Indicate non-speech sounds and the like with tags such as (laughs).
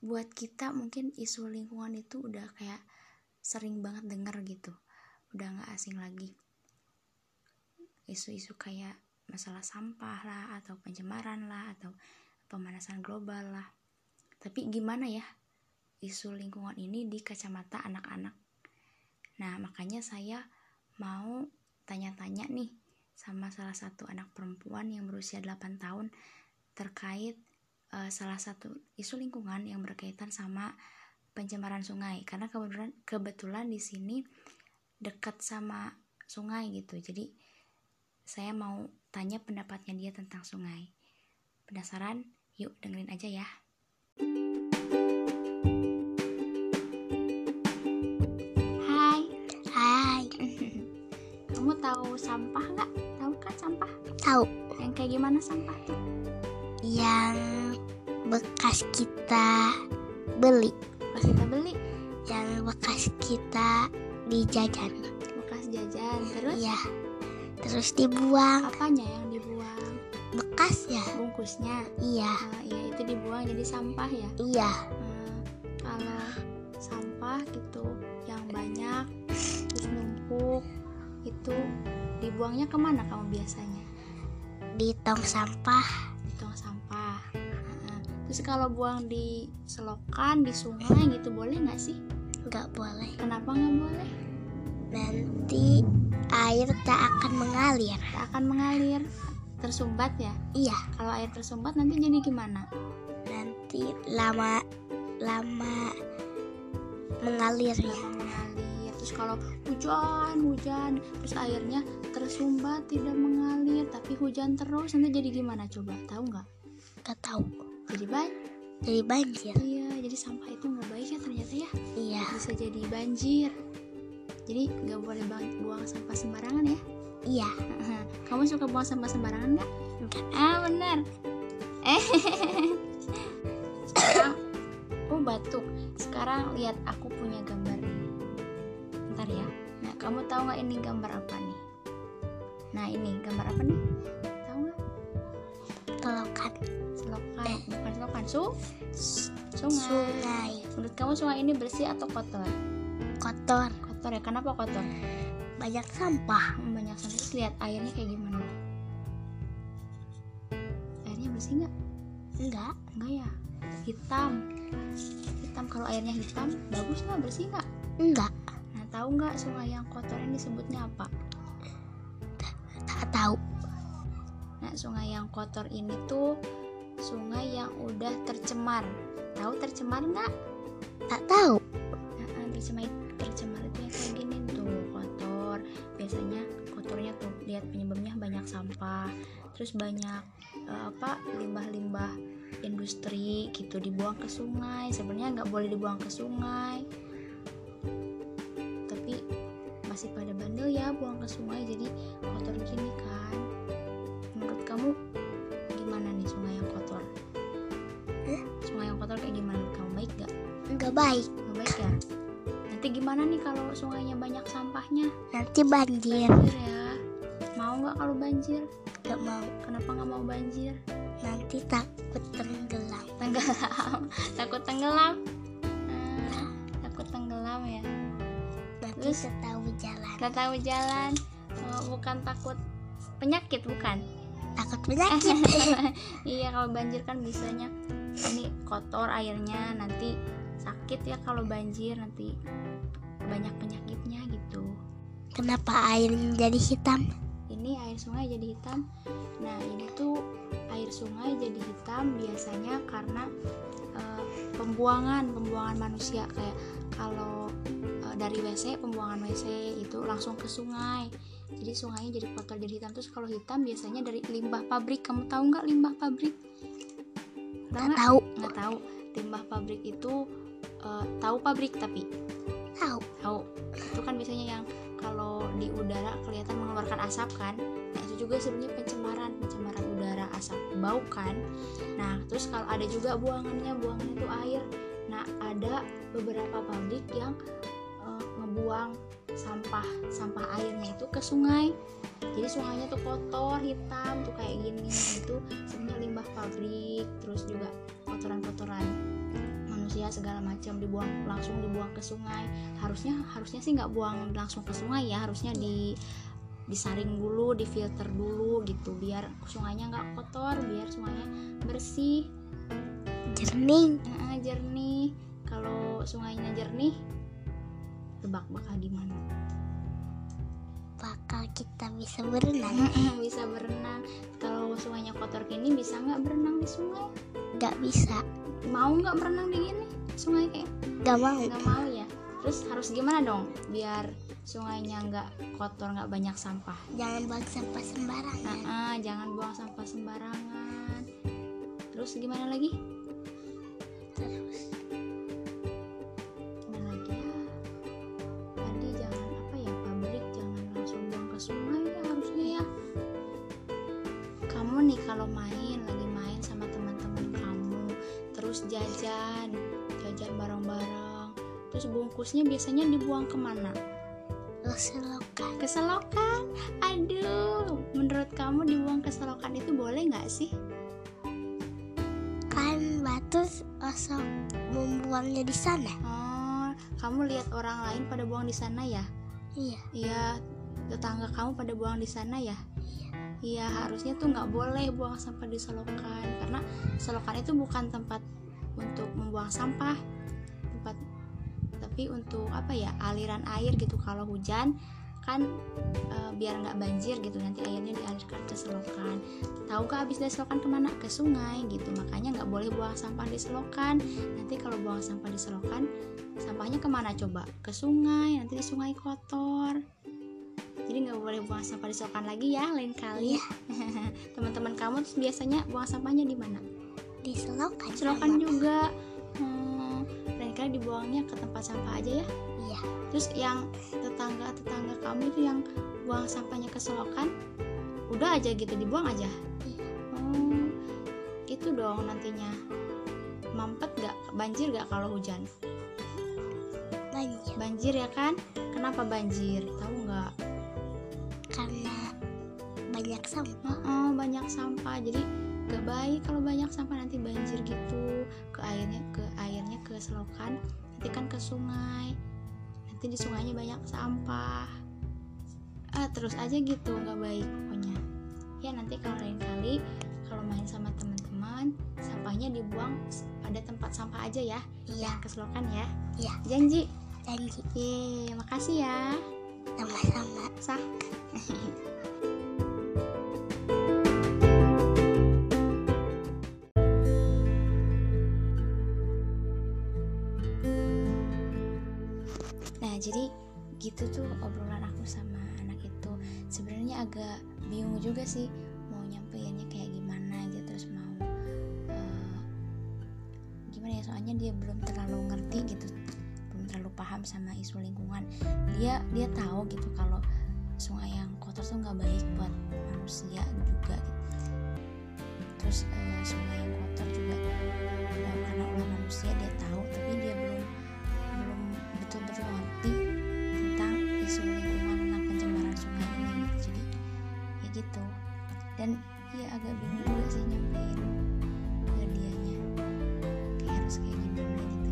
buat kita mungkin isu lingkungan itu udah kayak sering banget denger gitu. Udah nggak asing lagi. Isu-isu kayak masalah sampah lah atau pencemaran lah atau pemanasan global lah. Tapi gimana ya isu lingkungan ini di kacamata anak-anak? Nah makanya saya mau tanya-tanya nih sama salah satu anak perempuan yang berusia 8 tahun terkait uh, salah satu isu lingkungan yang berkaitan sama pencemaran sungai. Karena kebetulan kebetulan di sini dekat sama sungai gitu. Jadi saya mau tanya pendapatnya dia tentang sungai. Penasaran? Yuk dengerin aja ya. Hai. Hai, (laughs) kamu tahu sampah nggak? Tahu kan sampah? Tahu. Yang kayak gimana sampah? Tuh yang bekas kita beli, pas kita beli? Yang bekas kita dijajan. bekas jajan terus? Iya. Terus dibuang. Apanya yang dibuang? Bekas ya? bungkusnya? Iya, Nah, iya itu dibuang jadi sampah ya? Iya. Nah, kalau sampah gitu yang banyak terus numpuk itu dibuangnya ke mana kamu biasanya? Di tong sampah. Di tong sampah terus kalau buang di selokan di sungai gitu boleh nggak sih? Nggak boleh. kenapa nggak boleh? Nanti air tak akan mengalir. tak akan mengalir. Tersumbat ya? Iya, kalau air tersumbat nanti jadi gimana? Nanti lama lama mengalir ya. mengalir. Terus kalau hujan hujan terus airnya tersumbat tidak mengalir tapi hujan terus nanti jadi gimana coba? Tahu nggak? Gak tahu. Jadi ban Jadi banjir. iya jadi sampah itu nggak baik ya ternyata ya. Iya, bisa jadi banjir. Jadi nggak boleh buang sampah sembarangan ya? Iya. kamu suka buang sampah sembarangan nggak? Enggak. ah benar. Eh. Sekarang (coughs) oh batuk. Sekarang lihat aku punya gambar ini. Ntar ya. Nah kamu tahu nggak ini gambar apa nih? Nah ini gambar apa nih bukan selokan su sungai. Sungai. Menurut kamu sungai ini bersih atau kotor? Kotor, kotor ya kenapa kotor? Banyak sampah. Hmm, banyak sampah. Lihat airnya kayak gimana? Airnya bersih nggak? Enggak, enggak ya? Hitam. Hitam. Kalau airnya hitam bagus nggak? Bersih nggak? Enggak. nah tahu nggak sungai yang kotor ini disebutnya apa? Tak tahu. nah sungai yang kotor ini tuh sungai yang udah tercemar. Tahu tercemar nggak? Tak tahu. nah, tercemar tercemar itu yang kayak gini tuh kotor. Biasanya kotornya tuh lihat penyebabnya banyak sampah. Terus banyak eh, apa limbah-limbah industri gitu dibuang ke sungai. Sebenarnya nggak boleh dibuang ke sungai. Tapi masih pada bandel ya buang ke sungai jadi kotor gini kan. Menurut kamu Enggak baik. nggak baik ya nanti gimana nih kalau sungainya banyak sampahnya Nanti banjir. banjir ya mau nggak kalau banjir Enggak mau. kenapa nggak mau banjir Nanti takut tenggelam. tenggelam (laughs) takut tenggelam Ah, takut tenggelam ya Nanti Terus? tak tahu jalan. nggak tahu jalan Oh, bukan takut penyakit bukan Takut (laughs) penyakit. iya kalau banjir kan bisanya ini kotor airnya nanti sakit ya kalau banjir nanti banyak penyakitnya gitu. Kenapa airnya jadi hitam? ini air sungai jadi hitam. Nah ini tuh air sungai jadi hitam biasanya karena eh, pembuangan pembuangan manusia. Kayak kalau eh, dari WC pembuangan WC itu langsung ke sungai. Jadi sungainya jadi kotor jadi hitam. Terus kalau hitam biasanya dari limbah pabrik. Kamu tahu nggak limbah pabrik? Nggak? tahu. nggak tahu. Limbah pabrik itu eh, tahu pabrik tapi? Tahu. tahu. Itu kan biasanya yang kalau di udara kelihatan mengeluarkan asap kan? Nah itu juga sebenarnya pencemaran pencemaran udara asap bau kan? Nah terus kalau ada juga buangannya buangannya itu air. Nah ada beberapa pabrik yang eh, ngebuang sampah sampah airnya itu ke sungai. Jadi sungainya tuh kotor hitam tuh kayak gini itu sebenarnya limbah pabrik terus juga kotoran-kotoran segala macam dibuang langsung dibuang ke sungai. Harusnya harusnya sih nggak buang langsung ke sungai ya harusnya di disaring dulu difilter dulu gitu biar sungainya nggak kotor biar sungainya bersih. Jernih. Nah, jernih. Kalau sungainya jernih tebak bakal gimana? Bakal kita bisa berenang. bisa berenang. Kalau sungainya kotor gini bisa nggak berenang di sungai Gak bisa. mau nggak berenang di gini? Sungai kayak Gak mau. nggak mau ya? Terus harus gimana dong? Biar sungainya nggak kotor nggak banyak sampah. Jangan buang sampah sembarangan. nah, ah, jangan buang sampah sembarangan. Terus gimana lagi? Terus. Gimana lagi ya? Tadi jangan apa ya? Pabrik jangan langsung buang ke sungai ya harusnya ya. Kamu nih kalau main terus bungkusnya biasanya dibuang ke mana? Lo selokan. ke selokan aduh menurut kamu dibuang ke selokan itu boleh nggak sih? Kan batu osok membuangnya di sana. oh kamu lihat orang lain pada buang di sana ya? Iya. iya tetangga kamu pada buang di sana ya? Iya harusnya tuh nggak boleh buang sampah di selokan karena selokan itu bukan tempat untuk membuang sampah tapi untuk apa ya aliran air gitu. Kalau hujan kan e, biar nggak banjir gitu nanti airnya dialirkan ke selokan. Tahu gak habis dari selokan ke mana? Ke sungai gitu. Makanya nggak boleh buang sampah di selokan nanti kalau buang sampah di selokan sampahnya ke mana coba? Ke sungai nanti di sungai kotor. Jadi nggak boleh buang sampah di selokan lagi ya lain kali. Iya. (laughs) teman-teman kamu terus biasanya buang sampahnya di mana? Di selokan. selokan juga dibuangnya ke tempat sampah aja ya. Iya. terus yang tetangga tetangga kamu itu yang buang sampahnya ke selokan udah aja gitu dibuang aja. Iya. oh itu dong nantinya. Mampet gak banjir gak kalau hujan? Banyak. banjir ya kan? Kenapa banjir? Tahu nggak? Karena banyak sampah. Heeh, banyak sampah. Jadi gak baik kalau banyak sampah nanti banjir gitu. Ke airnya ke airnya ke selokan nanti kan ke sungai nanti di sungainya banyak sampah ah terus aja gitu nggak baik pokoknya ya nanti kalau lain kali kalau main sama teman-teman sampahnya dibuang pada tempat sampah aja ya Iya. ke selokan ya Iya. janji Janji. Yeay, makasih ya Sama-sama. sah (laughs) jadi gitu tuh obrolan aku sama anak itu. Sebenarnya agak bingung juga sih mau nyampeinnya kayak gimana gitu terus mau uh, gimana ya soalnya dia belum terlalu ngerti gitu belum terlalu paham sama isu lingkungan. Dia dia tahu gitu kalau sungai yang kotor tuh nggak baik buat manusia juga gitu. terus uh, sungai yang kotor juga eh, karena ulah manusia dia tahu tapi dia belum itu berlatih tentang isu lingkungan dan pencemaran sungai ini. Jadi ya gitu. Dan ya agak bingung juga sih nyampein ke dianya. Kayak harus kayak gimana gitu.